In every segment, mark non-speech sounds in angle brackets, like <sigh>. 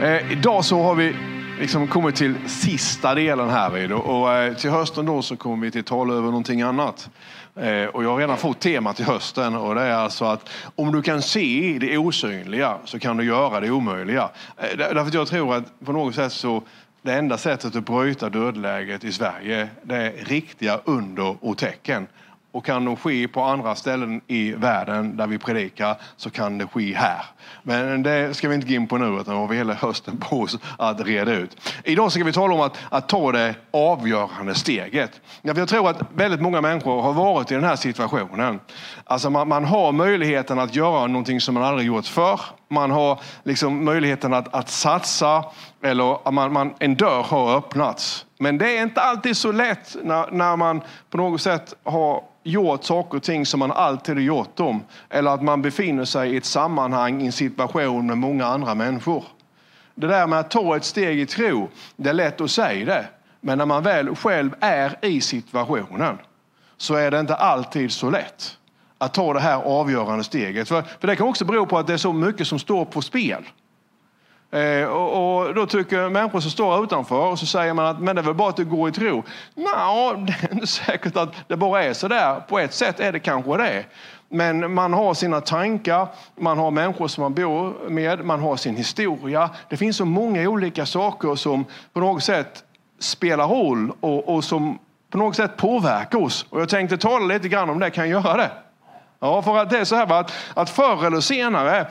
Eh, idag så har vi liksom kommit till sista delen här vid och, och till hösten då så kommer vi till tala över någonting annat. Eh, och jag har redan fått temat till hösten och det är alltså att om du kan se det osynliga så kan du göra det omöjliga. Eh, därför att jag tror att på något sätt så det enda sättet att bryta dödläget i Sverige det är riktiga under och tecken. Och kan de ske på andra ställen i världen där vi predikar så kan det ske här. Men det ska vi inte gå in på nu utan har vi hela hösten på oss att reda ut. Idag ska vi tala om att, att ta det avgörande steget. Jag tror att väldigt många människor har varit i den här situationen. Alltså man, man har möjligheten att göra någonting som man aldrig gjort förr. Man har liksom möjligheten att, att satsa eller man, man, en dörr har öppnats. Men det är inte alltid så lätt när, när man på något sätt har gjort saker och ting som man alltid har gjort dem. Eller att man befinner sig i ett sammanhang, i en situation med många andra människor. Det där med att ta ett steg i tro, det är lätt att säga det. Men när man väl själv är i situationen så är det inte alltid så lätt att ta det här avgörande steget. För, för det kan också bero på att det är så mycket som står på spel. Eh, och, och, då tycker människor som står utanför och så säger man att men det är väl bara att du går i tro. Nej, <laughs> det är inte säkert att det bara är så där. På ett sätt är det kanske det. Men man har sina tankar, man har människor som man bor med, man har sin historia. Det finns så många olika saker som på något sätt spelar roll och, och som på något sätt påverkar oss. Och jag tänkte tala lite grann om det, kan jag göra det? Ja, för att det är så här att, att förr eller senare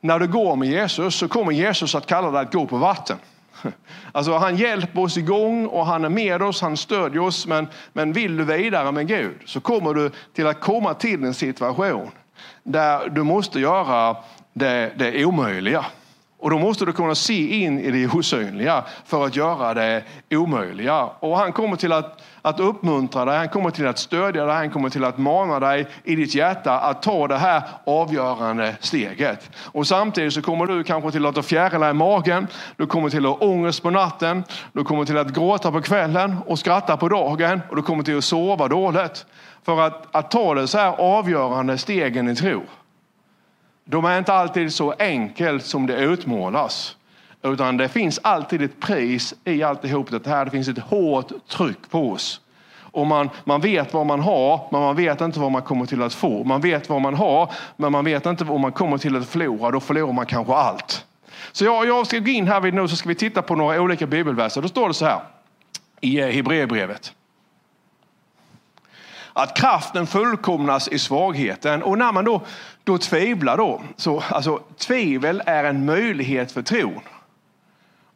när du går med Jesus så kommer Jesus att kalla dig att gå på vatten. <laughs> Alltså han hjälper oss igång och han är med oss, han stödjer oss. Men, men vill du vidare med Gud så kommer du till att komma till en situation där du måste göra det, det omöjliga. Och då måste du kunna se in i det osynliga för att göra det omöjliga. Och han kommer till att, att uppmuntra dig, han kommer till att stödja dig, han kommer till att mana dig i ditt hjärta att ta det här avgörande steget. Och samtidigt så kommer du kanske till att ha fjärilar i magen, du kommer till att ha ångest på natten, du kommer till att gråta på kvällen och skratta på dagen och du kommer till att sova dåligt. För att, att ta det så här avgörande stegen i tro. De är inte alltid så enkelt som det utmålas. Utan det finns alltid ett pris i alltihop det här. Det finns ett hårt tryck på oss. Och man, man vet vad man har, men man vet inte vad man kommer till att få. Man vet vad man har, men man vet inte vad man kommer till att förlora. Då förlorar man kanske allt. Så jag, jag ska gå in här vid nu så ska vi titta på några olika bibelverser. Då står det så här i eh, Hebreerbrevet att kraften fullkomnas i svagheten. Och när man då, då tvivlar då, så alltså tvivel är en möjlighet för tron.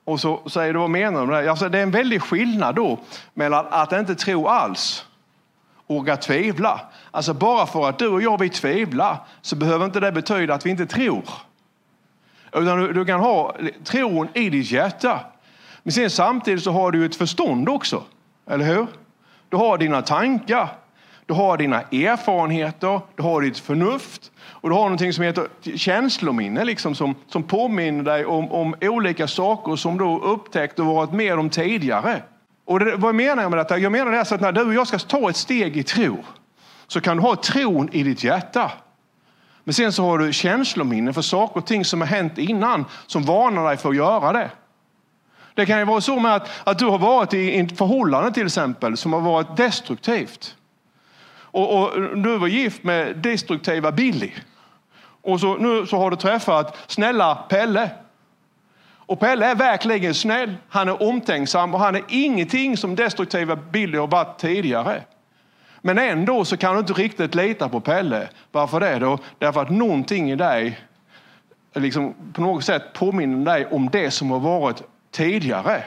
Och så säger du, vad menar du med det? Alltså, det är en väldig skillnad då mellan att inte tro alls och att tvivla. Alltså bara för att du och jag vill tvivla så behöver inte det betyda att vi inte tror. Utan du, du kan ha tron i ditt hjärta. Men sen samtidigt så har du ett förstånd också. Eller hur? Du har dina tankar. Du har dina erfarenheter, du har ditt förnuft och du har någonting som heter känslominne liksom, som, som påminner dig om, om olika saker som du upptäckt och varit med om tidigare. Och det, vad menar jag med detta? Jag menar det här så att när du och jag ska ta ett steg i tro så kan du ha tron i ditt hjärta. Men sen så har du känslominne för saker och ting som har hänt innan som varnar dig för att göra det. Det kan ju vara så med att, att du har varit i ett förhållande till exempel som har varit destruktivt. Och, och du var gift med destruktiva Billy. Och så, nu så har du träffat snälla Pelle. Och Pelle är verkligen snäll, han är omtänksam och han är ingenting som destruktiva Billy har varit tidigare. Men ändå så kan du inte riktigt lita på Pelle. Varför det då? Därför att någonting i dig liksom på något sätt påminner dig om det som har varit tidigare.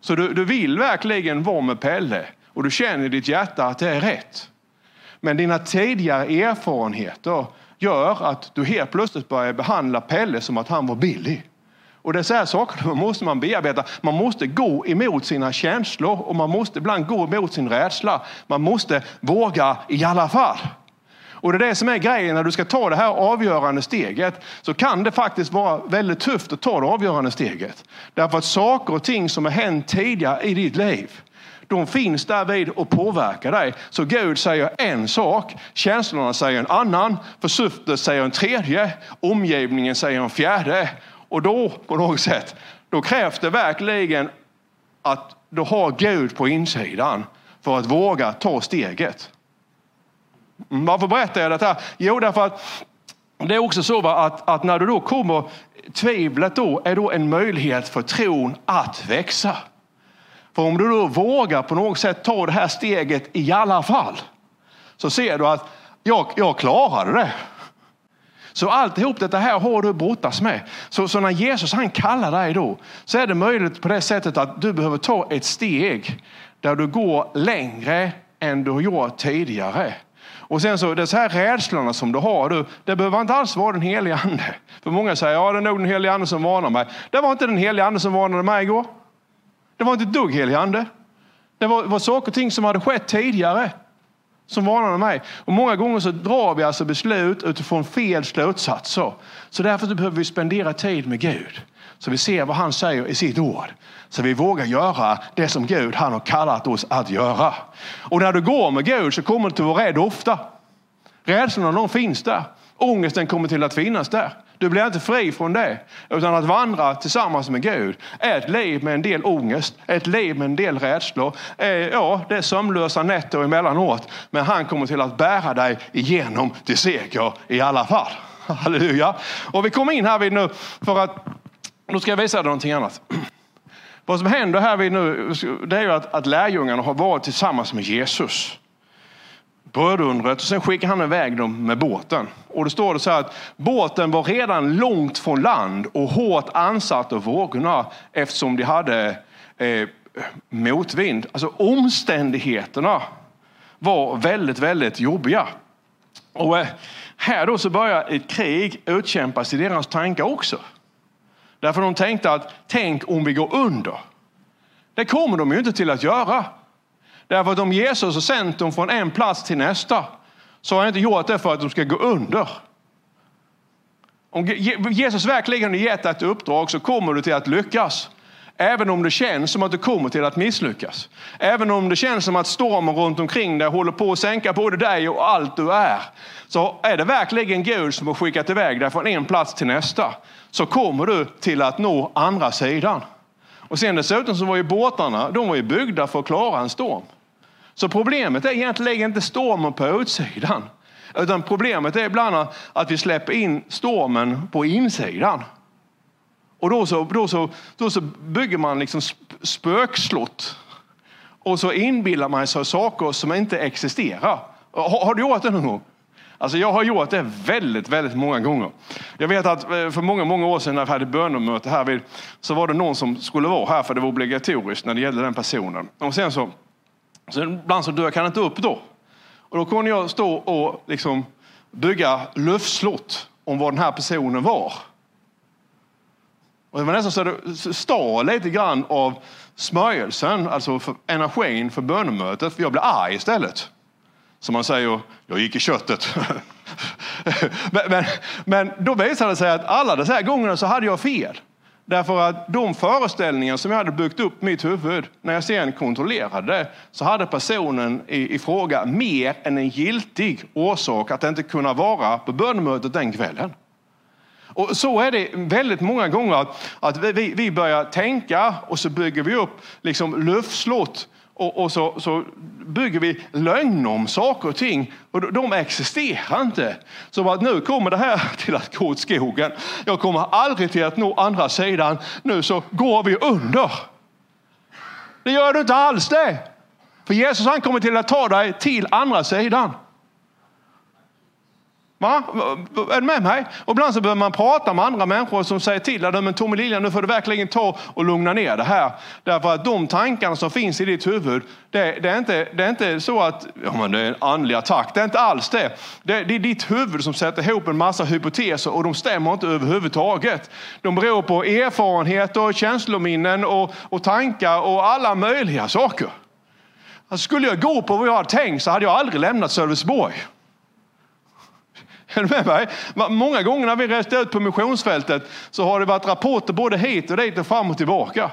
Så du, du vill verkligen vara med Pelle och du känner i ditt hjärta att det är rätt. Men dina tidigare erfarenheter gör att du helt plötsligt börjar behandla Pelle som att han var billig. Och det är så här saker man måste man bearbeta. Man måste gå emot sina känslor och man måste ibland gå emot sin rädsla. Man måste våga i alla fall. Och det är det som är grejen när du ska ta det här avgörande steget. Så kan det faktiskt vara väldigt tufft att ta det avgörande steget. Därför att saker och ting som har hänt tidigare i ditt liv de finns därvid och påverkar dig. Så Gud säger en sak, känslorna säger en annan, försuftet säger en tredje, omgivningen säger en fjärde. Och då på något sätt, då krävs det verkligen att du har Gud på insidan för att våga ta steget. Mm, varför berättar jag detta? Jo, därför att det är också så att, att när du då kommer, tvivlet då är då en möjlighet för tron att växa. För om du då vågar på något sätt ta det här steget i alla fall, så ser du att jag, jag klarade det. Så alltihop detta här har du brottats med. Så, så när Jesus han kallar dig då, så är det möjligt på det sättet att du behöver ta ett steg där du går längre än du har gjort tidigare. Och sen så, det här rädslorna som du har, du, det behöver inte alls vara den helige ande. För många säger, ja det är nog den helige ande som varnar mig. Det var inte den helige ande som varnade mig igår. Det var inte ett dugg helig ande. Det var, var saker och ting som hade skett tidigare som varnade mig. Och många gånger så drar vi alltså beslut utifrån fel slutsatser. Så därför så behöver vi spendera tid med Gud. Så vi ser vad han säger i sitt ord. Så vi vågar göra det som Gud han har kallat oss att göra. Och när du går med Gud så kommer du att vara rädd ofta. Rädslorna de finns där. Ångesten kommer till att finnas där. Du blir inte fri från det. Utan att vandra tillsammans med Gud är ett liv med en del ångest, ett liv med en del rädslor. Ja, det är sömnlösa nätter emellanåt. Men han kommer till att bära dig igenom till seger i alla fall. <laughs> Halleluja. Och vi kommer in här vid nu för att, nu ska jag visa dig någonting annat. <clears throat> Vad som händer här vid nu, det är ju att, att lärjungarna har varit tillsammans med Jesus brödundret och sen skickar han iväg dem med båten. Och då står det så här att båten var redan långt från land och hårt ansatt av vågorna eftersom de hade eh, motvind. Alltså omständigheterna var väldigt, väldigt jobbiga. Och eh, här då så börjar ett krig utkämpas i deras tankar också. Därför de tänkte att tänk om vi går under. Det kommer de ju inte till att göra. Därför att om Jesus har sänt dem från en plats till nästa så har han inte gjort det för att de ska gå under. Om Jesus verkligen har gett ett uppdrag så kommer du till att lyckas. Även om det känns som att du kommer till att misslyckas. Även om det känns som att stormen runt omkring dig håller på att sänka både dig och allt du är. Så är det verkligen Gud som har skickat iväg dig från en plats till nästa. Så kommer du till att nå andra sidan. Och sen dessutom så var ju båtarna, de var ju byggda för att klara en storm. Så problemet är egentligen inte stormen på utsidan. Utan problemet är ibland att vi släpper in stormen på insidan. Och då så, då så, då så bygger man liksom spökslott. Och så inbillar man sig saker som inte existerar. Har, har du gjort det någon gång? Alltså jag har gjort det väldigt, väldigt många gånger. Jag vet att eh, för många, många år sedan när vi hade bönemöte här vid, så var det någon som skulle vara här för det var obligatoriskt när det gällde den personen. Och sen så så ibland så dök han inte upp då. Och då kunde jag stå och liksom bygga luftslott om vad den här personen var. Och det var nästan så att det stal lite grann av smörjelsen, alltså för energin för bönemötet. För jag blev arg istället. Som man säger, jag gick i köttet. <laughs> men, men, men då visade det sig att alla dessa här gångerna så hade jag fel. Därför att de föreställningar som jag hade byggt upp i mitt huvud, när jag sen kontrollerade så hade personen i, i fråga mer än en giltig orsak att inte kunna vara på bönemötet den kvällen. Och så är det väldigt många gånger att, att vi, vi börjar tänka och så bygger vi upp liksom luftslott och, och så, så, bygger vi lögner om saker och ting och de existerar inte. Så att nu kommer det här till att gå åt skogen. Jag kommer aldrig till att nå andra sidan. Nu så går vi under. Det gör du inte alls det. För Jesus han kommer till att ta dig till andra sidan. Va? Är du med mig? Och ibland så behöver man prata med andra människor som säger till dig, men Tommy Lilja, nu får du verkligen ta och lugna ner det här. Därför att de tankarna som finns i ditt huvud, det, det är, inte, det är inte så att ja, men det är en andlig attack. Det är inte alls det. det. Det är ditt huvud som sätter ihop en massa hypoteser och de stämmer inte överhuvudtaget. De beror på erfarenheter, känslominnen och, och tankar och alla möjliga saker. Alltså, skulle jag gå på vad jag hade tänkt så hade jag aldrig lämnat Sölvesborg. Är du med mig? Många gånger när vi reste ut på missionsfältet så har det varit rapporter både hit och dit och fram och tillbaka.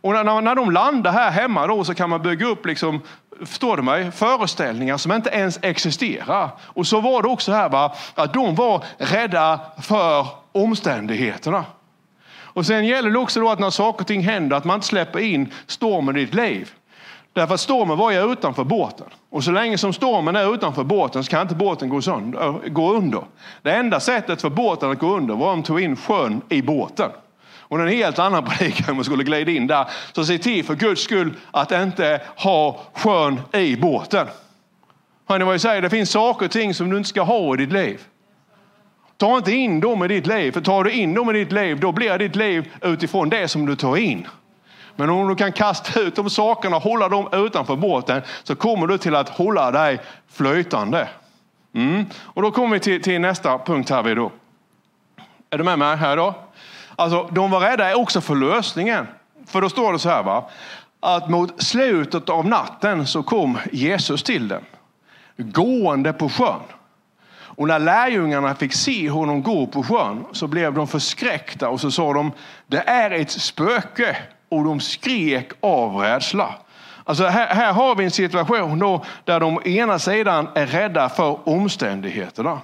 Och när, när de landar här hemma då så kan man bygga upp, liksom, förstår du mig, föreställningar som inte ens existerar. Och så var det också här, va? att de var rädda för omständigheterna. Och sen gäller det också då att när saker och ting händer, att man inte släpper in stormen i ditt liv. Därför att stormen var ju utanför båten. Och så länge som stormen är utanför båten så kan inte båten gå, sönder, gå under. Det enda sättet för båten att gå under var om de tog in sjön i båten. Och det är en helt annan predikan om man skulle glida in där. Så se till för Guds skull att inte ha sjön i båten. Hör ni vad jag säger? Det finns saker och ting som du inte ska ha i ditt liv. Ta inte in dem i ditt liv, för tar du in dem i ditt liv, då blir ditt liv utifrån det som du tar in. Men om du kan kasta ut de sakerna och hålla dem utanför båten så kommer du till att hålla dig flytande. Mm. Och då kommer vi till, till nästa punkt här. Då. Är du med mig här då? Alltså, de var rädda också för lösningen. För då står det så här va, att mot slutet av natten så kom Jesus till dem, gående på sjön. Och när lärjungarna fick se honom gå på sjön så blev de förskräckta och så sa de, det är ett spöke. Och de skrek av rädsla. Alltså här, här har vi en situation då där de å ena sidan är rädda för omständigheterna.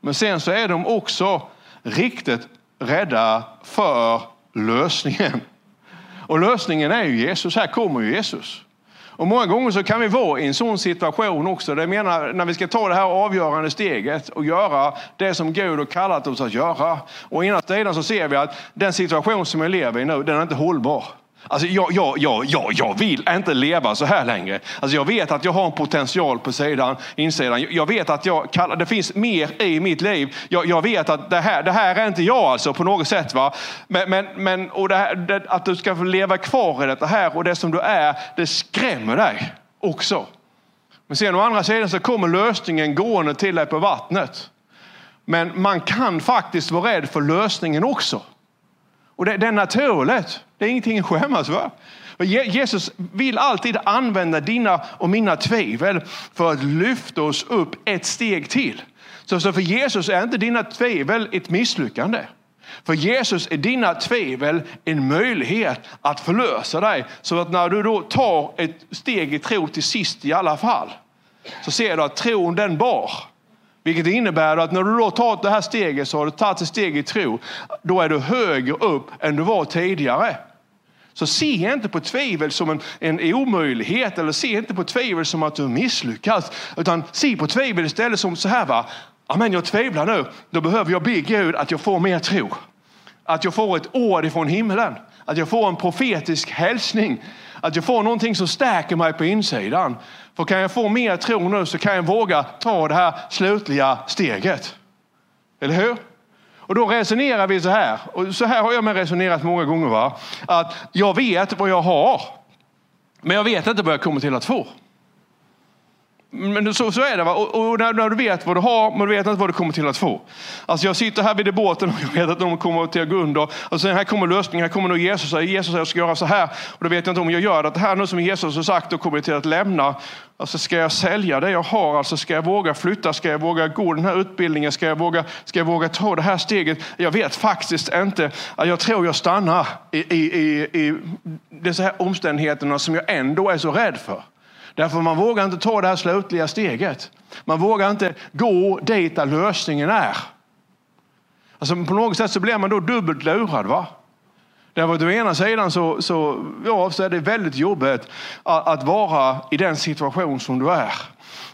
Men sen så är de också riktigt rädda för lösningen. Och lösningen är ju Jesus. Här kommer ju Jesus. Och många gånger så kan vi vara i en sån situation också. Det menar, när vi ska ta det här avgörande steget och göra det som Gud har kallat oss att göra. Och ena sidan så ser vi att den situation som vi lever i nu, den är inte hållbar. Alltså jag, jag, jag, jag, jag vill inte leva så här längre. Alltså jag vet att jag har en potential på sidan, insidan. Jag vet att jag kallar, det finns mer i mitt liv. Jag, jag vet att det här, det här är inte jag alltså på något sätt. Va? Men, men, men och här, det, att du ska få leva kvar i detta här och det som du är, det skrämmer dig också. Men sen å andra sidan så kommer lösningen gående till dig på vattnet. Men man kan faktiskt vara rädd för lösningen också. Och det, det är naturligt. Det är ingenting att skämmas för. Jesus vill alltid använda dina och mina tvivel för att lyfta oss upp ett steg till. Så för Jesus är inte dina tvivel ett misslyckande. För Jesus är dina tvivel en möjlighet att förlösa dig. Så att när du då tar ett steg i tro till sist i alla fall, så ser du att tron den bar. Vilket innebär att när du då tar det här steget så har du tagit ett steg i tro. Då är du högre upp än du var tidigare. Så se inte på tvivel som en, en omöjlighet eller se inte på tvivel som att du misslyckats. Utan se på tvivel istället som så här. Va? Amen, jag tvivlar nu. Då behöver jag be Gud att jag får mer tro. Att jag får ett ord ifrån himlen. Att jag får en profetisk hälsning. Att jag får någonting som stärker mig på insidan. För kan jag få mer tro nu så kan jag våga ta det här slutliga steget. Eller hur? Och då resonerar vi så här, och så här har jag med resonerat många gånger. Va? Att jag vet vad jag har, men jag vet inte vad jag kommer till att få. Men så, så är det. Va? Och, och när, när, du vet vad du har, men du vet inte vad du kommer till att få. Alltså jag sitter här vid båten och jag vet att de kommer till att gå under. Och alltså, sen här kommer lösningen, här kommer nog Jesus säger Jesus jag ska göra så här. Och då vet jag inte om jag gör det här nu som Jesus har sagt, då kommer jag till att lämna. Alltså ska jag sälja det jag har? Alltså ska jag våga flytta? Ska jag våga gå den här utbildningen? Ska jag våga, ska jag våga ta det här steget? Jag vet faktiskt inte. Jag tror jag stannar i, i, i, i dessa här omständigheterna som jag ändå är så rädd för. Därför man vågar inte ta det här slutliga steget. Man vågar inte gå dit där lösningen är. Alltså på något sätt så blir man då dubbelt lurad. Va? Därför att å ena sidan så, så, ja, så är det väldigt jobbigt att, att vara i den situation som du är.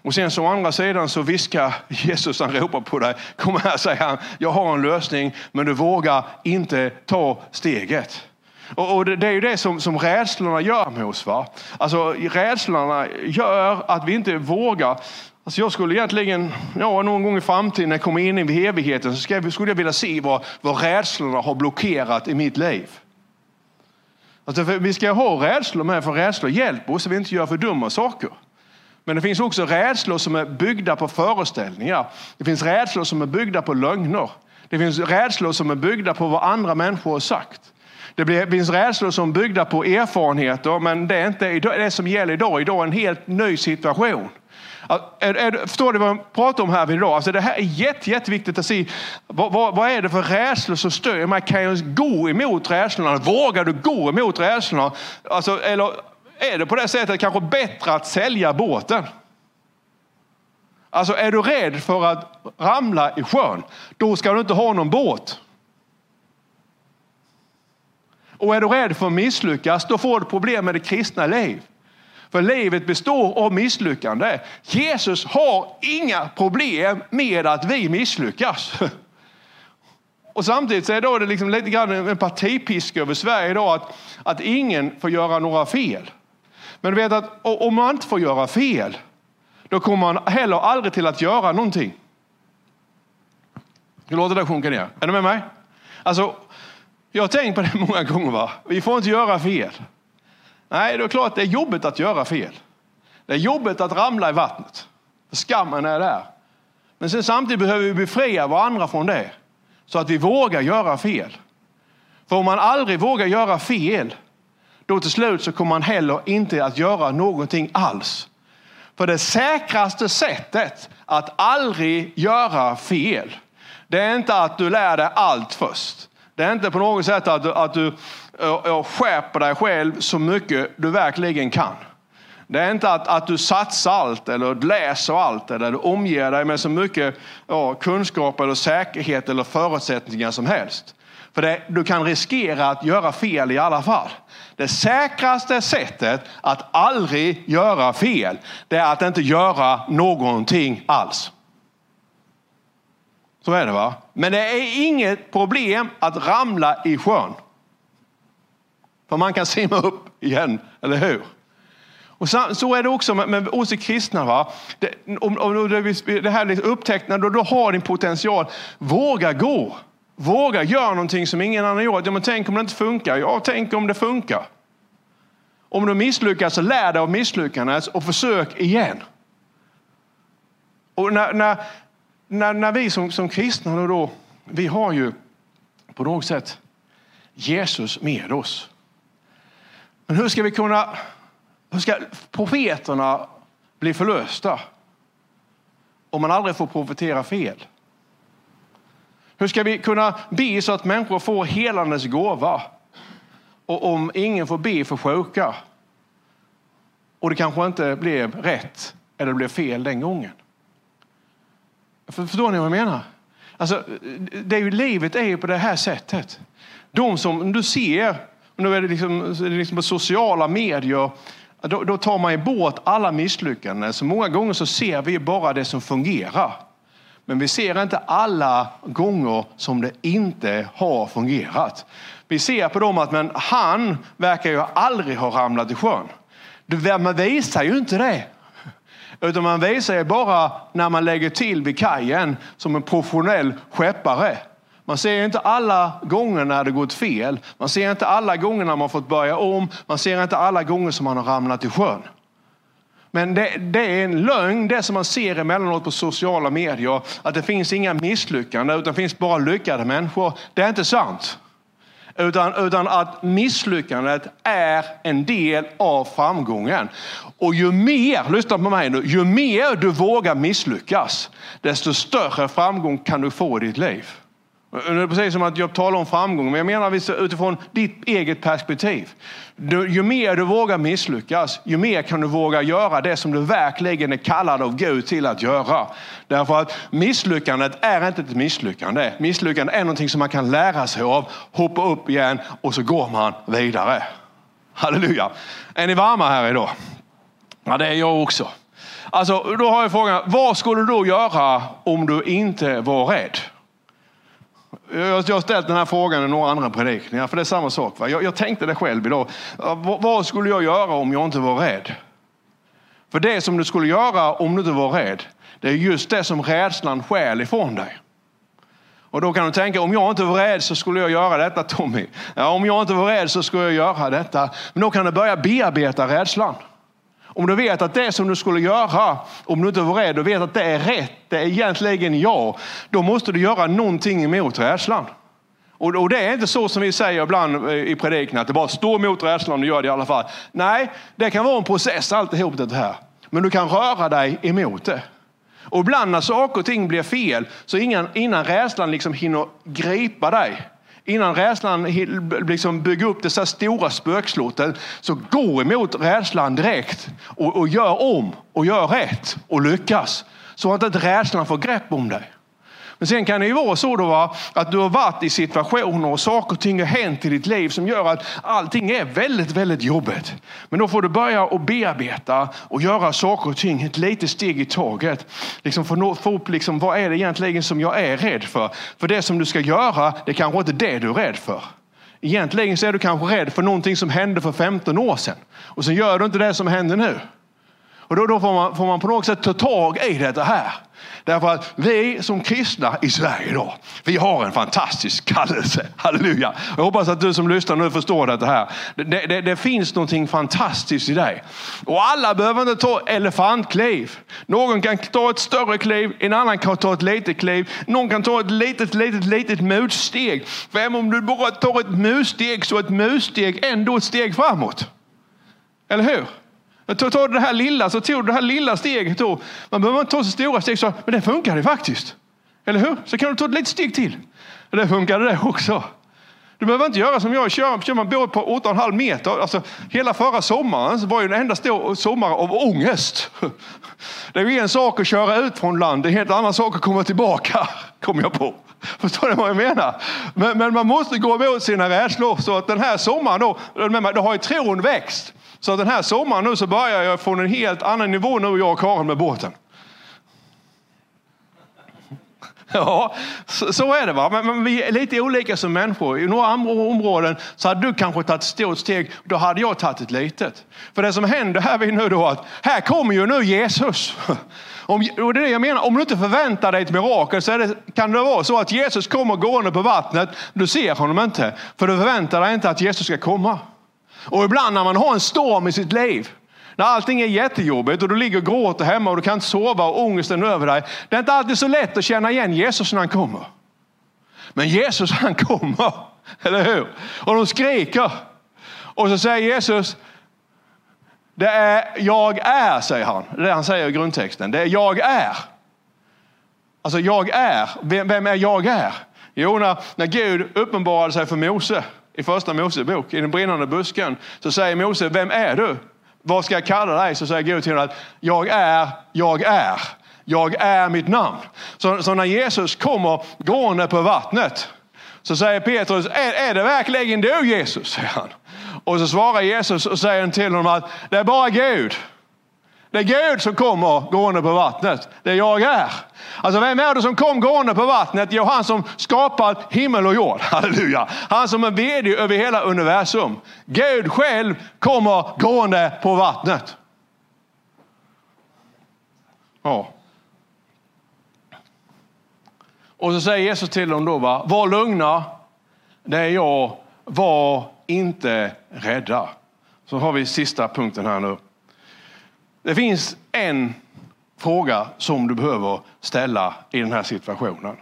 Och sen så å andra sidan så viskar <laughs> Jesus, han ropar på dig. Kom här säger han, jag har en lösning men du vågar inte ta steget. Och, och det, det, är ju det som, som rädslorna gör med oss. Va? Alltså, rädslorna gör att vi inte vågar. Alltså jag skulle egentligen, ja, någon gång i framtiden när jag kommer in i evigheten, så skulle jag vilja se vad, vad rädslorna har blockerat i mitt liv. Alltså vi ska ha rädslor med, för rädslor hjälper oss så vi inte gör för dumma saker. Men det finns också rädslor som är byggda på föreställningar. Det finns rädslor som är byggda på lögner. Det finns rädslor som är byggda på vad andra människor har sagt. Det finns rädslor som byggda på erfarenheter, men det är inte det som gäller idag. Idag är en helt ny situation. Förstår du vad jag pratar om här idag? Alltså det här är jätte, jätteviktigt att se. Vad, vad, vad, är det för rädslor som styr Man Kan ju gå emot rädslorna? Vågar du gå emot rädslorna? Alltså, eller är det på det sättet kanske bättre att sälja båten? Alltså är du rädd för att ramla i sjön, då ska du inte ha någon båt. Och är du rädd för att misslyckas, då får du problem med det kristna liv. För livet består av misslyckande. Jesus har inga problem med att vi misslyckas. <laughs> Och samtidigt så är då det liksom lite grann en partipiska över Sverige idag att, att ingen får göra några fel. Men du vet att om man inte får göra fel, då kommer man heller aldrig till att göra någonting. Hur låter det sjunka ner? Är du med mig? Alltså, jag har tänkt på det <laughs> många gånger. Va? Vi får inte göra fel. Nej, det är klart det är jobbigt att göra fel. Det är jobbigt att ramla i vattnet. Skammen är där. Men sen samtidigt behöver vi befria varandra från det. Så att vi vågar göra fel. För om man aldrig vågar göra fel, då till slut så kommer man heller inte att göra någonting alls. För det säkraste sättet att aldrig göra fel, det är inte att du lär dig allt först. Det är inte på något sätt att du, att du eh, eh, skärper dig själv så mycket du verkligen kan. Det är inte att, att du satsar allt eller läser allt eller du omger dig med så mycket ja, kunskap eller säkerhet eller förutsättningar som helst. För det, du kan riskera att göra fel i alla fall. Det säkraste sättet att aldrig göra fel, det är att inte göra någonting alls. Så är det va? Men det är inget problem att ramla i sjön. För man kan simma upp igen, eller hur? Och så, så är det också med, med oss kristna. Va? Det, om, om det, det här liksom upptäckten, då, då har din potential. Våga gå. Våga göra någonting som ingen annan gjort. Ja, men tänk om det inte funkar. Ja, tänk om det funkar. Om du misslyckas, så lär dig av misslyckandet och försök igen. Och när, när, när, när vi som, som kristna då, då, vi har ju på något sätt Jesus med oss. Men hur ska vi kunna, hur ska profeterna bli förlösta? Om man aldrig får profetera fel. Hur ska vi kunna be så att människor får helandets gåva? Och om ingen får be för sjuka? Och det kanske inte blev rätt eller blev fel den gången. Förstår ni vad jag menar? Alltså, det är ju, livet är ju på det här sättet. De som du ser nu är det liksom, liksom på sociala medier. Då, då, tar man ju bort alla misslyckanden. Så många gånger så ser vi bara det som fungerar. Men vi ser inte alla gånger som det inte har fungerat. Vi ser på dem att men han verkar ju aldrig ha ramlat i sjön. Man visar ju inte det. Utan man visar ju bara när man lägger till vid kajen som en professionell skeppare. Man ser inte alla gånger när det gått fel. Man ser inte alla gånger när man fått börja om. Man ser inte alla gånger som man har ramlat i sjön. Men det, det, är en lögn, det som man ser emellanåt på sociala medier, att det finns inga misslyckanden utan det finns bara lyckade människor. Det är inte sant. Utan, utan att misslyckandet är en del av framgången. Och ju mer, lyssna på mig nu, ju mer du vågar misslyckas, desto större framgång kan du få i ditt liv. Det är precis som att jag talar om framgång, men jag menar utifrån ditt eget perspektiv. ju mer du vågar misslyckas, ju mer kan du våga göra det som du verkligen är kallad av Gud till att göra. Därför att misslyckandet är inte ett misslyckande. Misslyckandet är någonting som man kan lära sig av, hoppa upp igen och så går man vidare. Halleluja. Är ni varma här idag? Ja, det är jag också. Alltså, då har jag frågan, vad skulle du då göra om du inte var rädd? Jag har ställt den här frågan i några andra predikningar, för det är samma sak. Va? Jag, jag tänkte det själv idag. Vad skulle jag göra om jag inte var rädd? För det som du skulle göra om du inte var rädd, det är just det som rädslan stjäl ifrån dig. Och då kan du tänka, om jag inte var rädd så skulle jag göra detta Tommy. Ja, om jag inte var rädd så skulle jag göra detta. Men då kan du börja bearbeta rädslan. Om du vet att det som du skulle göra, om du inte var rädd och vet att det är rätt, det är egentligen ja, då måste du göra någonting emot rädslan. Och, det är inte så som vi säger ibland eh, i predikan, att det bara står emot rädslan och gör det i alla fall. Nej, det kan vara en process alltihop det här. Men du kan röra dig emot det. Och ibland när saker och ting blir fel, så innan, innan rädslan liksom hinner gripa dig, Innan rädslan liksom bygger upp det stora spökslottet så gå emot rädslan direkt och, och gör om och gör rätt och lyckas. Så att inte rädslan får grepp om dig. Men sen kan det ju vara så då va, att du har varit i situationer och saker och ting har hänt i ditt liv som gör att allting är väldigt, väldigt jobbigt. Men då får du börja att bearbeta och göra saker och ting ett litet steg i taget. Liksom få, få upp liksom, vad är det egentligen som jag är rädd för? För det som du ska göra, det kanske inte är det du är rädd för. Egentligen så är du kanske rädd för någonting som hände för 15 år sedan. Och så gör du inte det som händer nu. Och då, då får, man, får man på något sätt ta tag i detta här. Därför att vi som kristna i Sverige idag, vi har en fantastisk kallelse. Halleluja! Jag hoppas att du som lyssnar nu förstår detta här. Det, det, det finns någonting fantastiskt i dig. Och alla behöver inte ta elefantkliv. Någon kan ta ett större kliv, en annan kan ta ett litet kliv. Någon kan ta ett litet, litet, litet mussteg. För även om du bara tar ett mussteg så är ett mussteg ändå ett steg framåt. Eller hur? Tog, tog det här lilla så tog du det här lilla steget då. Man behöver inte ta så stora steg, så, men det funkade faktiskt. Eller hur? Så kan du ta ett litet steg till. Det funkade det också. Du behöver inte göra som jag, kör, kör man båt på 8,5 meter. Alltså, hela förra sommaren så var ju en enda stor sommar av ångest. Det är ju en sak att köra ut från land, det är en helt annan sak att komma tillbaka, kom jag på. Förstår ni vad jag menar? Men, men man måste gå emot sina rädslor. Så att den här sommaren då, då har ju tron växt. Så den här sommaren nu så börjar jag från en helt annan nivå nu, jag och Karin med båten. <laughs> Ja, så, så, är det. va. Men, men, vi är lite olika som människor. I några andra områden så hade du kanske tagit ett stort steg, då hade jag tagit ett litet. För det som händer här vid nu då att här kommer ju nu Jesus. <laughs> Om, och det är det jag menar, om du inte förväntar dig ett mirakel så det, kan det vara så att Jesus kommer gående på vattnet. Du ser honom inte, för du förväntar dig inte att Jesus ska komma. Och ibland när man har en storm i sitt liv, när allting är jättejobbigt och du ligger och gråter hemma och du kan inte sova och ångesten över dig. Det är inte alltid så lätt att känna igen Jesus när han kommer. Men Jesus han kommer, <laughs> eller hur? Och de skriker. Och så säger Jesus, det är jag är, säger han. Det är det han säger i grundtexten. Det är jag är. Alltså jag är. Vem, vem är jag är? Jo, när, när Gud uppenbarade sig för Mose i första Mosebok, i den brinnande busken, så säger Mose, vem är du? Vad ska jag kalla dig? Så säger Gud till honom att jag är, jag är. Jag är mitt namn. Så, så när Jesus kommer gående på vattnet så säger Petrus, är, är det verkligen du Jesus? Säger han. Och så svarar Jesus och säger till honom att det är bara Gud. Det är Gud som kommer gående på vattnet. Det är jag är. Alltså vem är det som kom gående på vattnet? Jo, han som skapat himmel och jord. <laughs> Halleluja. Han som är vd över hela universum. Gud själv kommer gående på vattnet. Ja. Och så säger Jesus till dem då, va? var lugna, det är jag, var inte rädda. Så har vi sista punkten här nu. Det finns en fråga som du behöver ställa i den här situationen.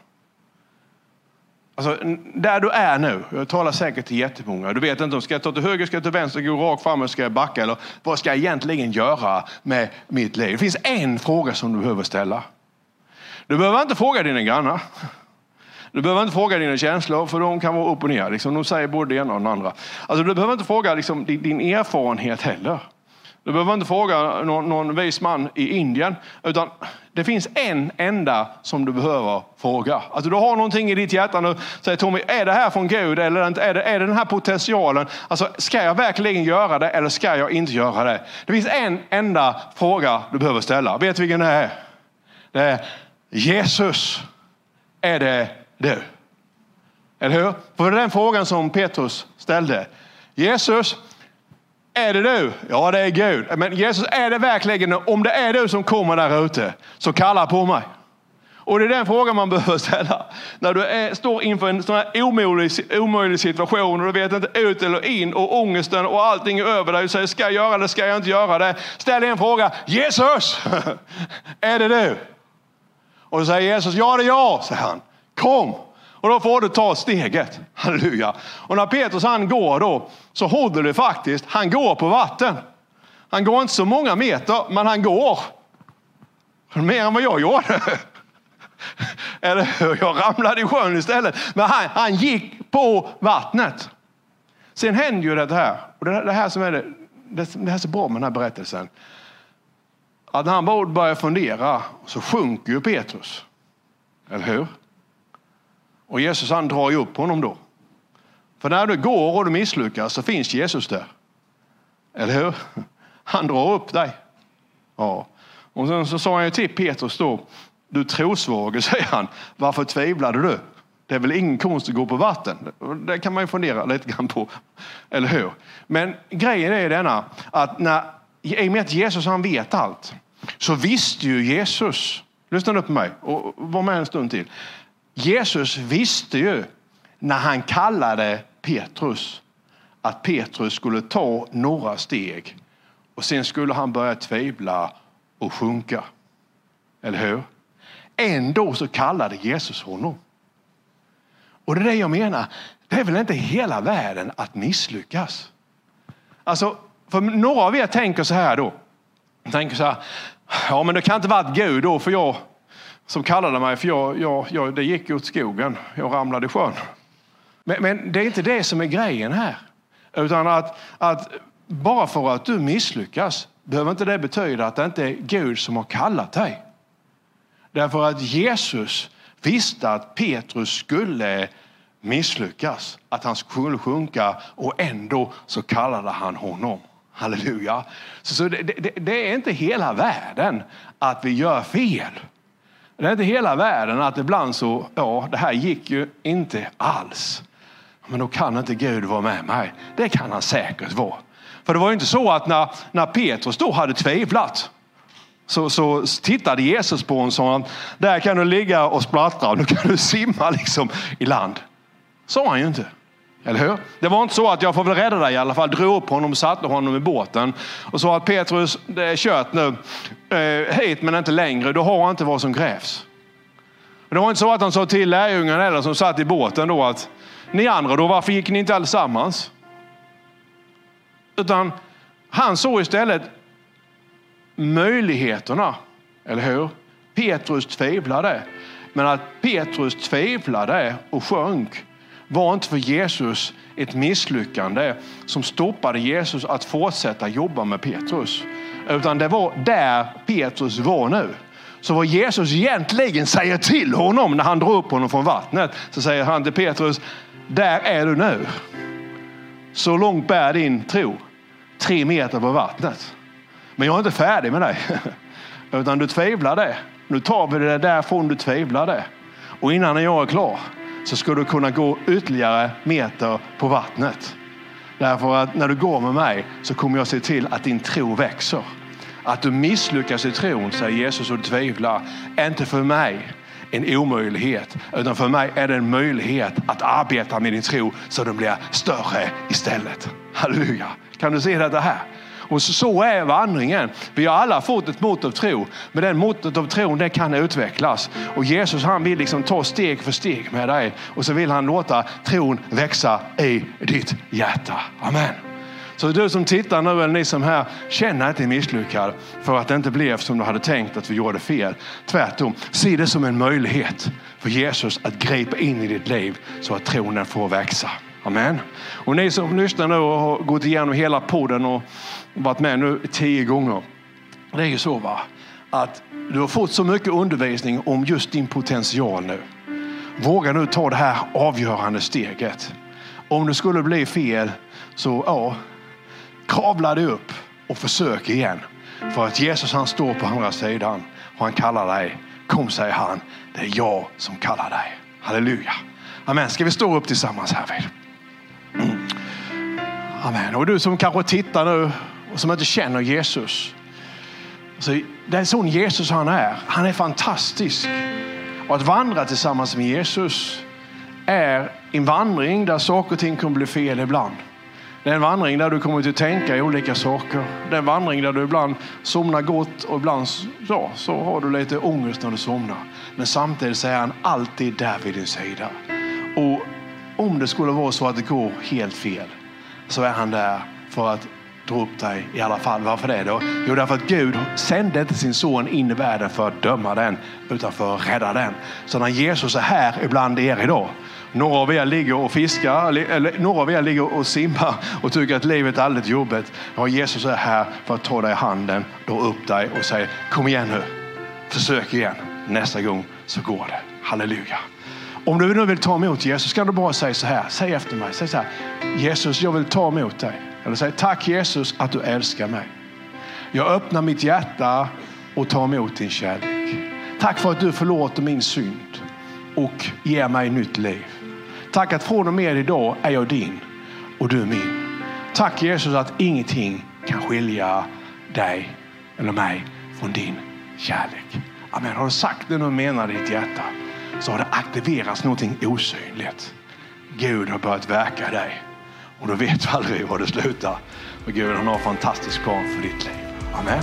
Alltså, där du är nu, jag talar säkert till jättemånga, du vet inte om ska jag ta till höger, ska jag till vänster, gå rakt fram eller ska jag backa? Eller vad ska jag egentligen göra med mitt liv? Det finns en fråga som du behöver ställa. Du behöver inte fråga dina grannar. Du behöver inte fråga dina känslor, för de kan vara upp och ner. Liksom, de säger både det ena och det andra. Alltså, du behöver inte fråga liksom, din erfarenhet heller. Du behöver inte fråga någon, någon vis man i Indien, utan det finns en enda som du behöver fråga. Alltså du har någonting i ditt hjärta nu. Säger Tommy, är det här från Gud eller är det, är det den här potentialen? Alltså, ska jag verkligen göra det eller ska jag inte göra det? Det finns en enda fråga du behöver ställa. Vet du vilken det är? Det är Jesus, är det du? Eller hur? För det är den frågan som Petrus ställde. Jesus, är det du? Ja, det är Gud. Men Jesus, är det verkligen, om det är du som kommer där ute, så kalla på mig. Och det är den frågan man behöver ställa. När du är, står inför en sån här omöjlig, omöjlig situation och du vet inte ut eller in och ångesten och allting är över dig. Du säger, ska jag göra det, ska jag inte göra det? Ställ en fråga. Jesus, <laughs> är det du? Och så säger Jesus, ja det är jag, säger han. Kom. Och då får du ta steget. Halleluja. Och när Petrus han går då så håller det faktiskt. Han går på vatten. Han går inte så många meter, men han går. Mer än vad jag gjorde. <laughs> Eller hur? jag ramlade i sjön istället. Men han, han gick på vattnet. Sen händer ju det här. Och det, det här som är det, det, det här är så bra med den här berättelsen. Att när han börjar fundera så sjunker ju Petrus. Eller hur? Och Jesus han drar ju upp honom då. För när du går och du misslyckas så finns Jesus där. Eller hur? Han drar upp dig. Ja. Och sen så sa han ju till Petrus då, du trosvage, <laughs> säger han, varför tvivlade du? Det är väl ingen konst att gå på vatten? Det kan man ju fundera lite grann på, eller hur? Men grejen är denna, att när, i och med att Jesus han vet allt, så visste ju Jesus, lyssna nu på mig och var med en stund till. Jesus visste ju när han kallade Petrus att Petrus skulle ta några steg och sen skulle han börja tvivla och sjunka. Eller hur? Ändå så kallade Jesus honom. Och det är det jag menar, det är väl inte hela världen att misslyckas. Alltså, för några av er tänker så här då. Tänker så här, ja men det kan inte varit Gud då för jag som kallade mig för jag, jag, jag, det gick åt skogen, jag ramlade i sjön. Men, men, det är inte det som är grejen här. Utan att, att bara för att du misslyckas behöver inte det betyda att det inte är Gud som har kallat dig. Därför att Jesus visste att Petrus skulle misslyckas, att han skulle sjunka och ändå så kallade han honom. Halleluja. Så, så det, det, det, är inte hela världen att vi gör fel. Det är inte hela världen att ibland så, ja, det här gick ju inte alls. Men då kan inte Gud vara med mig. Det kan han säkert vara. För det var ju inte så att när, när Petrus då hade tvivlat så, så tittade Jesus på honom och sa, där kan du ligga och splattra och nu kan du simma liksom i land. Sa han ju inte. Eller hur? Det var inte så att jag får väl rädda dig i alla fall. Drog upp honom och satte honom i båten och sa att Petrus, det är kört nu. Eh, hit men inte längre. Du har inte vad som krävs. Det var inte så att han sa till lärjungarna eller som satt i båten då att ni andra då, varför gick ni inte allesammans? Utan han såg istället möjligheterna, eller hur? Petrus tvivlade. Men att Petrus tvivlade och sjönk var inte för Jesus ett misslyckande som stoppade Jesus att fortsätta jobba med Petrus. Utan det var där Petrus var nu. Så vad Jesus egentligen säger till honom när han drar upp honom från vattnet, så säger han till Petrus, där är du nu. Så långt bär din tro. Tre meter på vattnet. Men jag är inte färdig med dig. <laughs> Utan du tvivlade. Nu tar vi det därifrån du tvivlade. Och innan jag är klar så ska du kunna gå ytterligare meter på vattnet. Därför att när du går med mig så kommer jag se till att din tro växer. Att du misslyckas i tron, säger Jesus, och tvivlar, är inte för mig en omöjlighet. Utan för mig är det en möjlighet att arbeta med din tro så den blir större istället. Halleluja. Kan du se detta här? Och så är vandringen. Vi har alla fått ett mått av tro, men den måttet av tron det kan utvecklas. Och Jesus han vill liksom ta steg för steg med dig och så vill han låta tron växa i ditt hjärta. Amen. Så du som tittar nu eller ni som här känner att ni misslyckad för att det inte blev som du hade tänkt att vi gjorde fel. Tvärtom, se det som en möjlighet för Jesus att gripa in i ditt liv så att tronen får växa. Amen. Och ni som lyssnar nu och har gått igenom hela podden och varit med nu tio gånger. Det är ju så va, att du har fått så mycket undervisning om just din potential nu. Våga nu ta det här avgörande steget. Om det skulle bli fel så ja, kravla dig upp och försök igen. För att Jesus han står på andra sidan och han kallar dig. Kom säger han, det är jag som kallar dig. Halleluja. Amen. Ska vi stå upp tillsammans härvid? Mm. Amen. Och du som kanske tittar nu och som inte känner Jesus. Alltså, det är sån Jesus han är. Han är fantastisk. Och att vandra tillsammans med Jesus är en vandring där saker och ting kommer bli fel ibland. Det är en vandring där du kommer att tänka i olika saker. Det är en vandring där du ibland somnar gott och ibland ja, så har du lite ångest när du somnar. Men samtidigt så är han alltid där vid din sida. Och om det skulle vara så att det går helt fel så är han där för att dra upp dig i alla fall. Varför det då? Jo, därför att Gud sände inte sin son in i världen för att döma den, utan för att rädda den. Så när Jesus är här ibland er idag, några av er ligger och fiskar, eller några av er ligger och simmar och tycker att livet är alldeles jobbigt. Ja, Jesus är här för att ta dig i handen, dra upp dig och säga kom igen nu, försök igen. Nästa gång så går det. Halleluja. Om du nu vill ta emot Jesus kan du bara säga så här. Säg efter mig. Säg så här. Jesus, jag vill ta emot dig. Eller säg tack Jesus att du älskar mig. Jag öppnar mitt hjärta och tar emot din kärlek. Tack för att du förlåter min synd och ger mig nytt liv. Tack att från och med idag är jag din och du är min. Tack Jesus att ingenting kan skilja dig eller mig från din kärlek. Amen. Har du sagt det du menar i ditt hjärta så har det aktiverats någonting osynligt. Gud har börjat verka i dig och då vet du aldrig var det slutar. Och Gud han har en fantastisk plan för ditt liv. Amen.